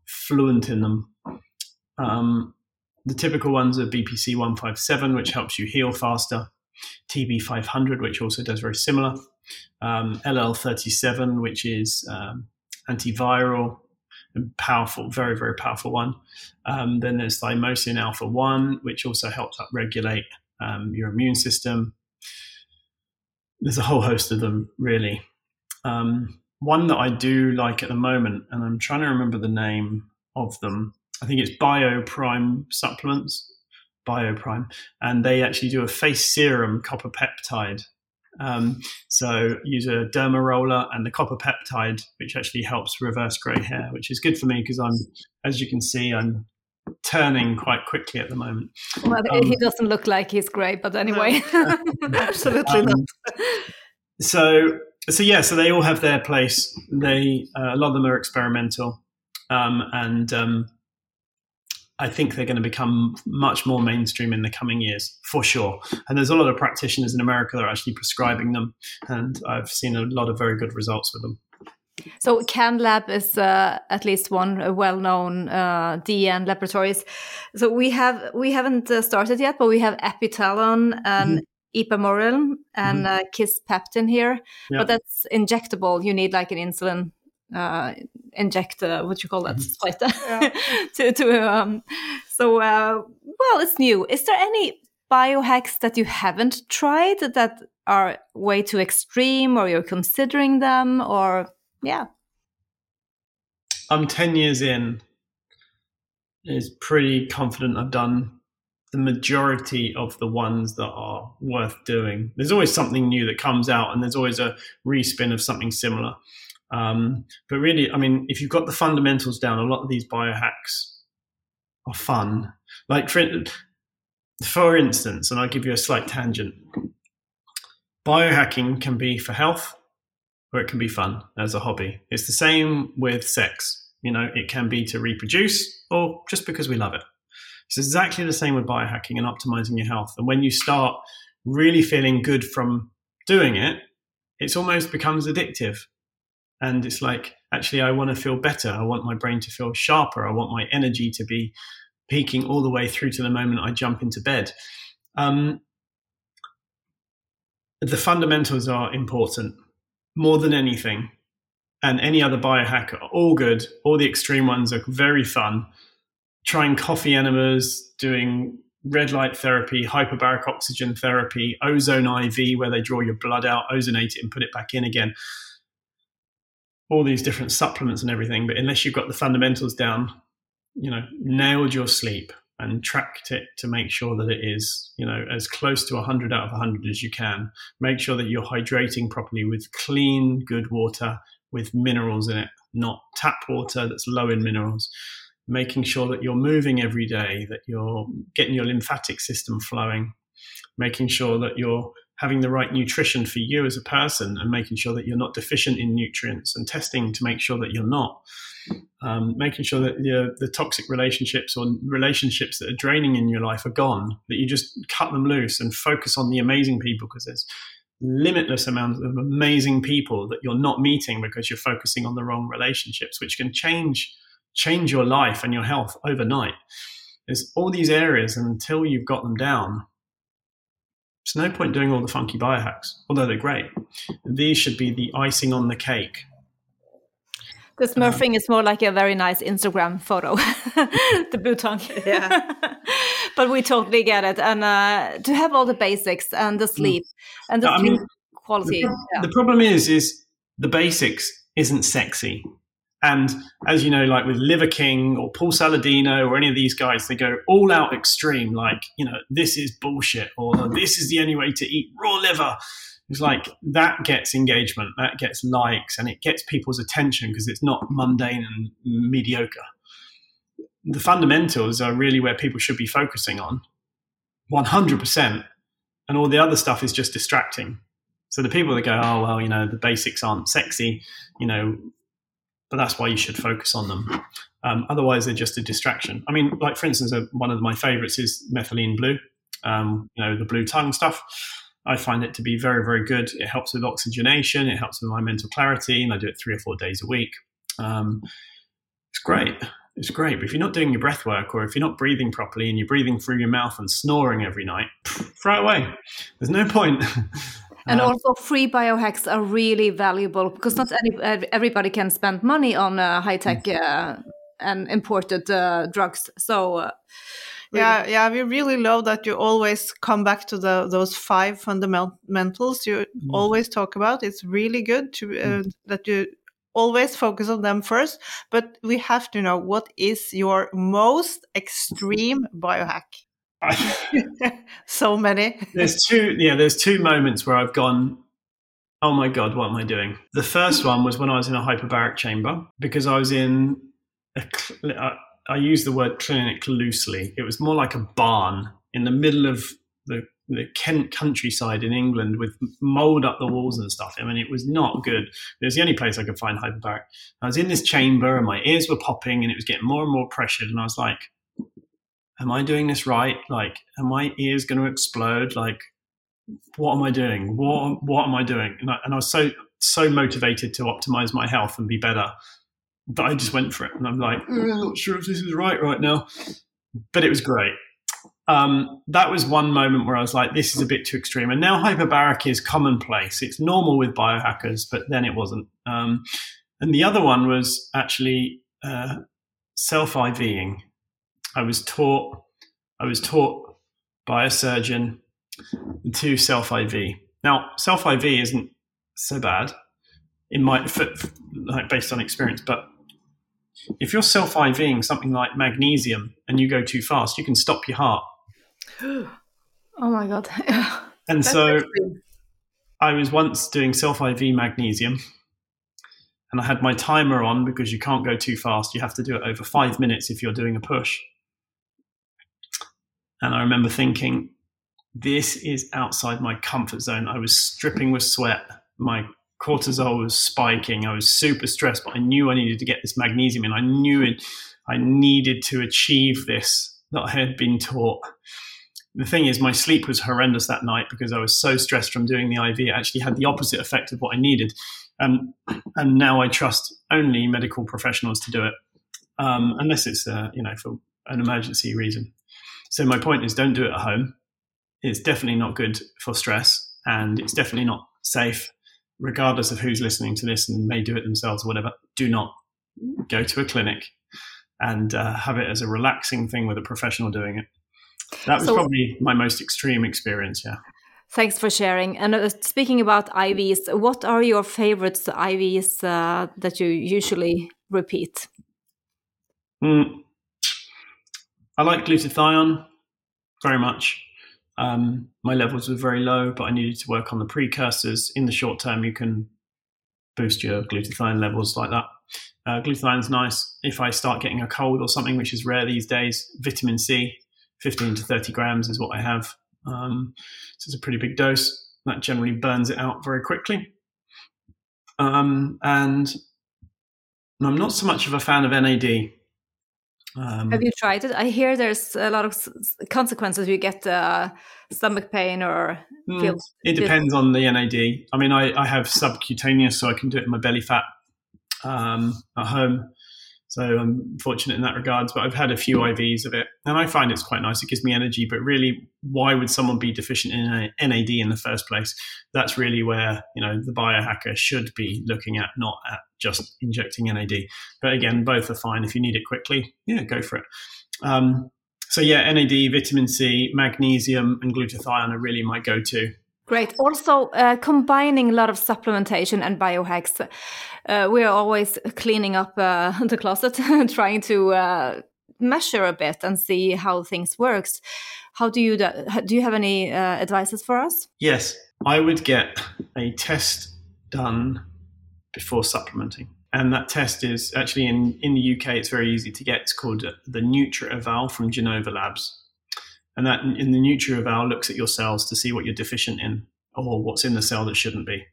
fluent in them. Um, the typical ones are BPC 157, which helps you heal faster, TB 500, which also does very similar, um, LL 37, which is um, antiviral and powerful, very, very powerful one. Um, then there's thymosin alpha 1, which also helps upregulate um, your immune system there's a whole host of them, really. Um, one that I do like at the moment, and I'm trying to remember the name of them. I think it's BioPrime supplements, BioPrime, and they actually do a face serum copper peptide. Um, so use a derma roller and the copper peptide, which actually helps reverse grey hair, which is good for me because I'm, as you can see, I'm turning quite quickly at the moment. Well, um, he doesn't look like he's grey, but anyway, [LAUGHS] [LAUGHS] absolutely um, not. So, so yeah, so they all have their place. They uh, a lot of them are experimental, um, and um, I think they're going to become much more mainstream in the coming years, for sure. And there's a lot of practitioners in America that are actually prescribing them, and I've seen a lot of very good results with them. So CanLab is uh, at least one well-known uh, DN laboratories. So we have we haven't uh, started yet, but we have Epitalon and mm -hmm. Ipamorelin and mm -hmm. Kisspeptin here. Yeah. But that's injectable. You need like an insulin uh, inject uh, what you call that mm -hmm. [LAUGHS] to to um, so uh, well it's new. Is there any biohacks that you haven't tried that are way too extreme or you're considering them or yeah. I'm 10 years in. Is pretty confident I've done the majority of the ones that are worth doing. There's always something new that comes out, and there's always a respin of something similar. Um, but really, I mean, if you've got the fundamentals down, a lot of these biohacks are fun. Like for for instance, and I'll give you a slight tangent. Biohacking can be for health, or it can be fun as a hobby. It's the same with sex. You know, it can be to reproduce or just because we love it. It's exactly the same with biohacking and optimizing your health. And when you start really feeling good from doing it, it almost becomes addictive. And it's like, actually, I want to feel better. I want my brain to feel sharper. I want my energy to be peaking all the way through to the moment I jump into bed. Um, the fundamentals are important more than anything. And any other biohack are all good. All the extreme ones are very fun. Trying coffee enemas, doing red light therapy, hyperbaric oxygen therapy, ozone IV, where they draw your blood out, ozonate it, and put it back in again. All these different supplements and everything. But unless you've got the fundamentals down, you know, nailed your sleep and tracked it to make sure that it is, you know, as close to 100 out of 100 as you can. Make sure that you're hydrating properly with clean, good water with minerals in it, not tap water that's low in minerals making sure that you're moving every day, that you're getting your lymphatic system flowing, making sure that you're having the right nutrition for you as a person and making sure that you're not deficient in nutrients and testing to make sure that you're not. Um, making sure that the, the toxic relationships or relationships that are draining in your life are gone, that you just cut them loose and focus on the amazing people because there's limitless amounts of amazing people that you're not meeting because you're focusing on the wrong relationships, which can change change your life and your health overnight. There's all these areas, and until you've got them down, there's no point doing all the funky biohacks, although they're great. These should be the icing on the cake. The smurfing um, is more like a very nice Instagram photo, [LAUGHS] the blue tongue. Yeah. [LAUGHS] but we totally get it. And uh, to have all the basics and the mm. sleep mm. and the sleep mean, quality. The, yeah. the problem is, is the basics isn't sexy. And as you know, like with Liver King or Paul Saladino or any of these guys, they go all out extreme, like, you know, this is bullshit or this is the only way to eat raw liver. It's like that gets engagement, that gets likes, and it gets people's attention because it's not mundane and mediocre. The fundamentals are really where people should be focusing on 100%. And all the other stuff is just distracting. So the people that go, oh, well, you know, the basics aren't sexy, you know, but that's why you should focus on them. Um, otherwise, they're just a distraction. I mean, like for instance, uh, one of my favorites is methylene blue. Um, you know, the blue tongue stuff. I find it to be very, very good. It helps with oxygenation. It helps with my mental clarity, and I do it three or four days a week. Um, it's great. It's great. But if you're not doing your breath work, or if you're not breathing properly, and you're breathing through your mouth and snoring every night, throw it away. There's no point. [LAUGHS] And um, also, free biohacks are really valuable because not any, everybody can spend money on uh, high tech mm. uh, and imported uh, drugs. So, uh, yeah, yeah, we really love that you always come back to the those five fundamentals you mm. always talk about. It's really good to uh, mm. that you always focus on them first. But we have to know what is your most extreme biohack. [LAUGHS] so many. there's two, yeah, there's two moments where I've gone, oh my God, what am I doing? The first one was when I was in a hyperbaric chamber because I was in, I use the word clinic loosely. It was more like a barn in the middle of the, the Kent countryside in England with mold up the walls and stuff. I mean, it was not good. It was the only place I could find hyperbaric. I was in this chamber and my ears were popping and it was getting more and more pressured. And I was like, am I doing this right? Like, are my ears going to explode? Like, what am I doing? What what am I doing? And I, and I was so so motivated to optimize my health and be better that I just went for it. And I'm like, mm, I'm not sure if this is right right now, but it was great. Um, that was one moment where I was like, this is a bit too extreme. And now hyperbaric is commonplace. It's normal with biohackers, but then it wasn't. Um, and the other one was actually uh, self IVing. I was taught I was taught by a surgeon to self IV. Now, self IV isn't so bad in my like based on experience, but if you're self IVing something like magnesium and you go too fast, you can stop your heart. [GASPS] oh my god! [LAUGHS] and so, I was once doing self IV magnesium, and I had my timer on because you can't go too fast. You have to do it over five minutes if you're doing a push. And I remember thinking, this is outside my comfort zone. I was stripping with sweat. My cortisol was spiking. I was super stressed, but I knew I needed to get this magnesium in. I knew it. I needed to achieve this that I had been taught. The thing is, my sleep was horrendous that night because I was so stressed from doing the IV. It actually had the opposite effect of what I needed. Um, [CLEARS THROAT] and now I trust only medical professionals to do it, um, unless it's uh, you know for an emergency reason. So my point is, don't do it at home. It's definitely not good for stress, and it's definitely not safe, regardless of who's listening to this and may do it themselves or whatever. Do not go to a clinic and uh, have it as a relaxing thing with a professional doing it. That was so, probably my most extreme experience. Yeah. Thanks for sharing. And uh, speaking about IVs, what are your favorites IVs uh, that you usually repeat? Mm. I like glutathione very much. Um, my levels were very low, but I needed to work on the precursors. In the short term, you can boost your glutathione levels like that. Uh, glutathione's nice if I start getting a cold or something, which is rare these days. Vitamin C, 15 to 30 grams is what I have. Um, so it's a pretty big dose. That generally burns it out very quickly. Um, and I'm not so much of a fan of NAD. Um, Have you tried it? I hear there's a lot of consequences. You get uh, stomach pain or hmm. It depends on the NAD. I mean, I, I have subcutaneous, so I can do it in my belly fat um, at home. So I'm fortunate in that regards, but I've had a few IVs of it and I find it's quite nice. It gives me energy, but really, why would someone be deficient in NAD in the first place? That's really where, you know, the biohacker should be looking at, not at just injecting NAD. But again, both are fine. If you need it quickly, yeah, go for it. Um, so yeah, NAD, vitamin C, magnesium, and glutathione are really my go-to. Great. Also, uh, combining a lot of supplementation and biohacks. Uh, we are always cleaning up uh, [LAUGHS] the closet, [LAUGHS] trying to uh, measure a bit and see how things works. How do you do? Do you have any uh, advices for us? Yes, I would get a test done before supplementing. And that test is actually in, in the UK, it's very easy to get. It's called the NutrEval from Genova Labs. And that in the NutrEval looks at your cells to see what you're deficient in or what's in the cell that shouldn't be.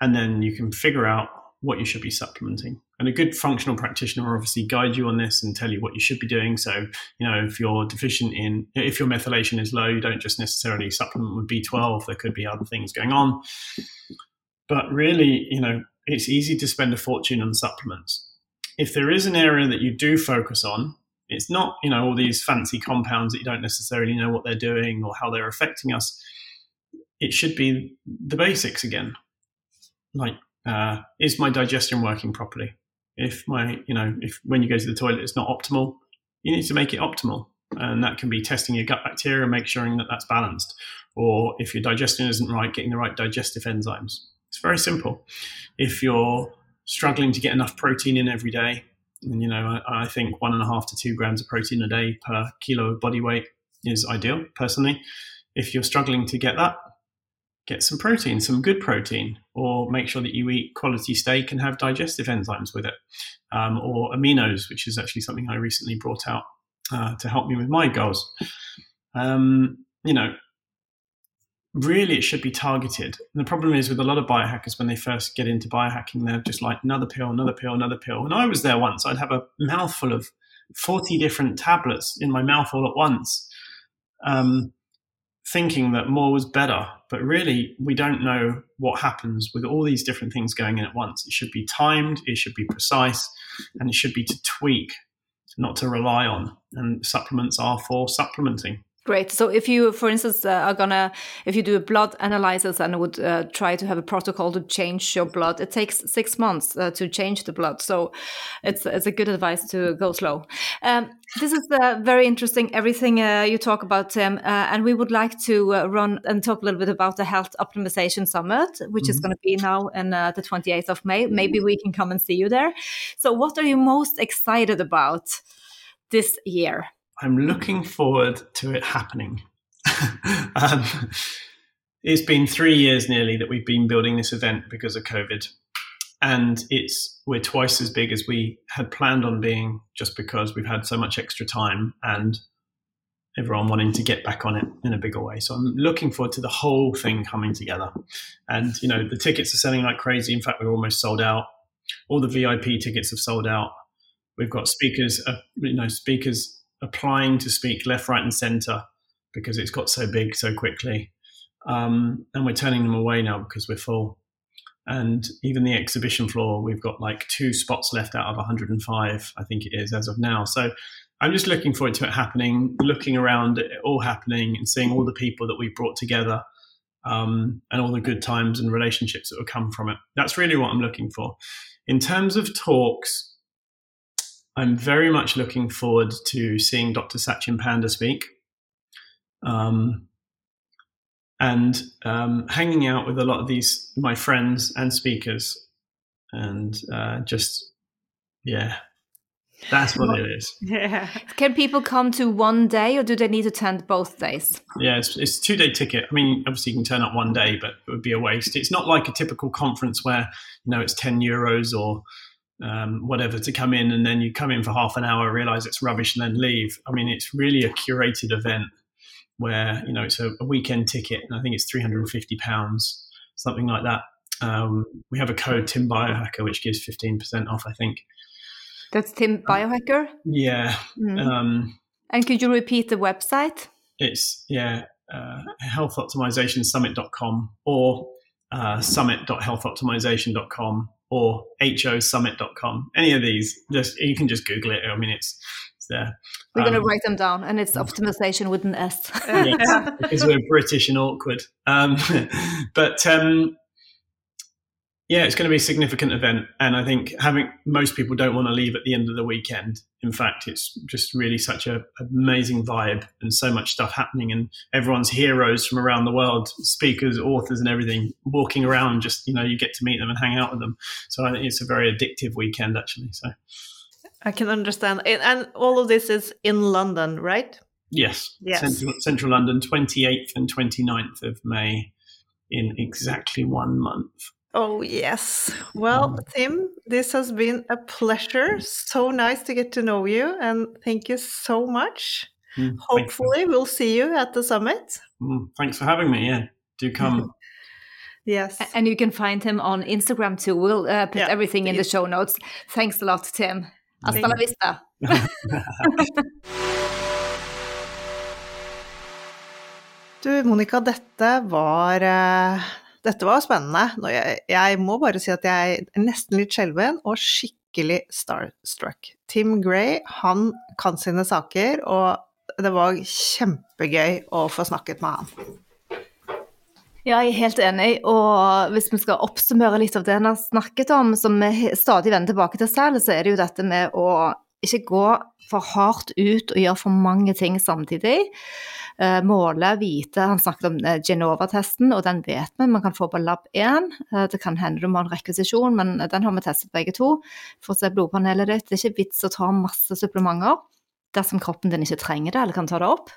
And then you can figure out what you should be supplementing. And a good functional practitioner will obviously guide you on this and tell you what you should be doing. So, you know, if you're deficient in, if your methylation is low, you don't just necessarily supplement with B12. There could be other things going on. But really, you know, it's easy to spend a fortune on supplements. If there is an area that you do focus on, it's not, you know, all these fancy compounds that you don't necessarily know what they're doing or how they're affecting us. It should be the basics again. Like, uh, is my digestion working properly? If my, you know, if when you go to the toilet it's not optimal, you need to make it optimal. And that can be testing your gut bacteria and make sure that that's balanced. Or if your digestion isn't right, getting the right digestive enzymes. It's very simple. If you're struggling to get enough protein in every day, and you know, I, I, think one and a half to two grams of protein a day per kilo of body weight is ideal, personally. If you're struggling to get that, get some protein, some good protein, or make sure that you eat quality steak and have digestive enzymes with it, um, or aminos, which is actually something I recently brought out uh, to help me with my goals. Um, you know, really it should be targeted. And the problem is with a lot of biohackers when they first get into biohacking, they're just like another pill, another pill, another pill. And I was there once. I'd have a mouthful of 40 different tablets in my mouth all at once, um, thinking that more was better. But really, we don't know what happens with all these different things going in at once. It should be timed, it should be precise, and it should be to tweak, not to rely on. And supplements are for supplementing. Great. So if you, for instance, uh, are gonna, if you do a blood analysis and would uh, try to have a protocol to change your blood, it takes six months uh, to change the blood. So it's it's a good advice to go slow. Um, this is uh, very interesting. Everything uh, you talk about, Tim, uh, and we would like to run and talk a little bit about the Health Optimization Summit, which mm -hmm. is mm-hmm. going to be now in the 28th of May. Maybe we can come and see you there. So, what are you most excited about this year? I'm looking forward to it happening. [LAUGHS] um, it's been three years nearly that we've been building this event because of COVID, and it's we're twice as big as we had planned on being, just because we've had so much extra time and everyone wanting to get back on it in a bigger way. So I'm looking forward to the whole thing coming together. And you know, the tickets are selling like crazy. In fact, we're almost sold out. All the VIP tickets have sold out. We've got speakers, uh, you know, speakers applying to speak left, right, and centre because it's got so big so quickly. Um, and we're turning them away now because we're full. And even the exhibition floor, we've got like two spots left out of 105, I think it is, as of now. So I'm just looking forward to it happening, looking around it all happening and seeing all the people that we've brought together um, and all the good times and relationships that will come from it. That's really what I'm looking for. In terms of talks, I'm very much looking forward to seeing Dr. Satchin Panda speak. Um, and um, hanging out with a lot of these my friends and speakers, and uh, just yeah, that's what it is. [LAUGHS] Yeah. Can people come to one day or do they need to attend both days? Yeah, it's, it's two day ticket. I mean, obviously you can turn up one day, but it would be a waste. It's not like a typical conference where you know it's ten euros or um, whatever to come in, and then you come in for half an hour, realize it's rubbish, and then leave. I mean, it's really a curated event where you know it's a, a weekend ticket, and I think it's three hundred and fifty pounds, something like that. Um, we have a code Tim Biohacker which gives fifteen percent off. I think. That's Tim Biohacker. Yeah. Mm. Um, And could you repeat the website? it's yeah uh, healthoptimizationsummit.com or uh, summit.healthoptimization.com or hosummit.com any of these just you can just google it i mean it's, it's there We're going to Um, write them down, and it's optimization with an S. yes, [LAUGHS] because we're British and awkward. Um, [LAUGHS] but um, yeah, it's going to be a significant event, and I think having most people don't want to leave at the end of the weekend. In fact, it's just really such a amazing vibe and so much stuff happening, and everyone's heroes from around the world, speakers, authors, and everything walking around. Just you know, you get to meet them and hang out with them. So I think it's a very addictive weekend, actually. So I can understand. And- all of this is in London, right? yes, Yes. Central, Central London, twenty eighth and 29th of May, in exactly one month. Oh, yes. Well, Tim, this has been a pleasure. So nice to get to know you. And thank you so much. Mm, thank you. Hopefully, we'll see you at the summit. Mm, thanks for having me. Yeah, do come. [LAUGHS] Yes. And you can find him on Instagram too. We'll uh, put Yeah, everything in the show notes. Thanks a lot, Tim. Hasta Thank la vista. [LAUGHS] [LAUGHS] Du, Monica, dette var eh, Dette var spennende. Jeg, jeg må bare si at jeg er nesten litt skjelven og skikkelig starstruck. Tim Gray, han kan sine saker, og det var kjempegøy å få snakket med han. Ja, jeg er helt enig. Og hvis vi skal oppsummere litt av det han har snakket om, som vi stadig vender tilbake til selv, så er det jo dette med å ikke gå for hardt ut og gjøre for mange ting samtidig. Eh, måle, vite Han snakket om eh, Genova-testen, og den vet vi man kan få på lab 1. Eh, det kan hende du må ha en rekvisisjon, men den har vi testet begge to for å se blodpanelet ditt. Det er ikke vits å ta masse supplementer dersom kroppen din ikke trenger det eller kan ta det opp.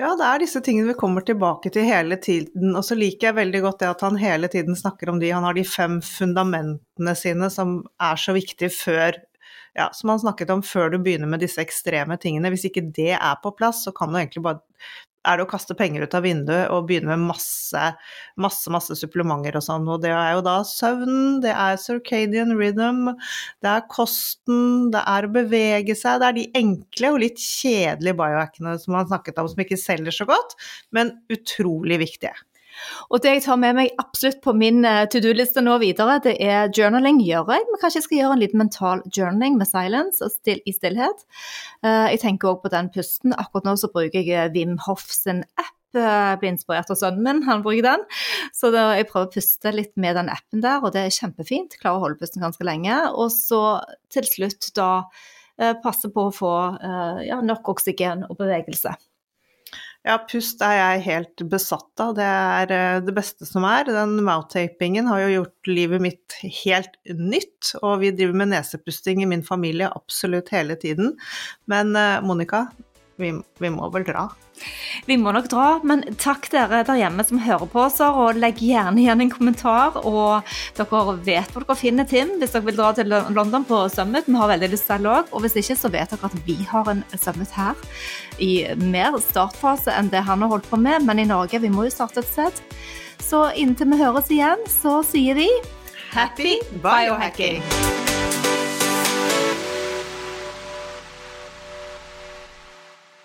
Ja, det er disse tingene vi kommer tilbake til hele tiden. Og så liker jeg veldig godt det at han hele tiden snakker om de. Han har de fem fundamentene sine som er så viktige før ja, som han snakket om før du begynner med disse ekstreme tingene. Hvis ikke det er på plass, så kan du egentlig bare er det å kaste penger ut av vinduet og begynne med masse, masse, masse supplementer og sånn. Og det er jo da søvnen, det er circadian rhythm, det er kosten, det er å bevege seg. Det er de enkle og litt kjedelige biohackene som han snakket om, som ikke selger så godt, men utrolig viktige. Og det jeg tar med meg absolutt på min eh, to do-liste nå videre, det er journaling gjør jeg. Men kanskje jeg skal gjøre en liten mental journaling med silence still, i stillhet. Eh, Jeg tenker òg på den pusten. Akkurat nå så bruker jeg Wim Hoff sin app. eh, Jeg blir inspirert av sønnen min, han bruker den. Så da, jeg prøver å puste litt med den appen der, og det er kjempefint. Klarer å holde pusten ganske lenge. Og så til slutt da eh, passe på å få eh, ja, nok oksygen og bevegelse. Ja, pust er jeg helt besatt av. Det er eh, det beste som er. Den mouth-tapingen har jo gjort livet mitt helt nytt, og vi driver med nesepusting i min familie absolutt hele tiden. Men eh, Monica, vi, vi må vel dra? Vi må nok dra, men takk dere der hjemme som hører på oss, og legg gjerne igjen en kommentar. Og dere vet hvor dere finner Tim hvis dere vil dra til London på Summit. Vi har veldig lyst til òg. Og hvis ikke, så vet dere at vi har en Summit her i mer startfase enn det han har holdt på med. Men i Norge, vi må jo starte et sted. Så inntil vi høres igjen, så sier vi Happy biohacking!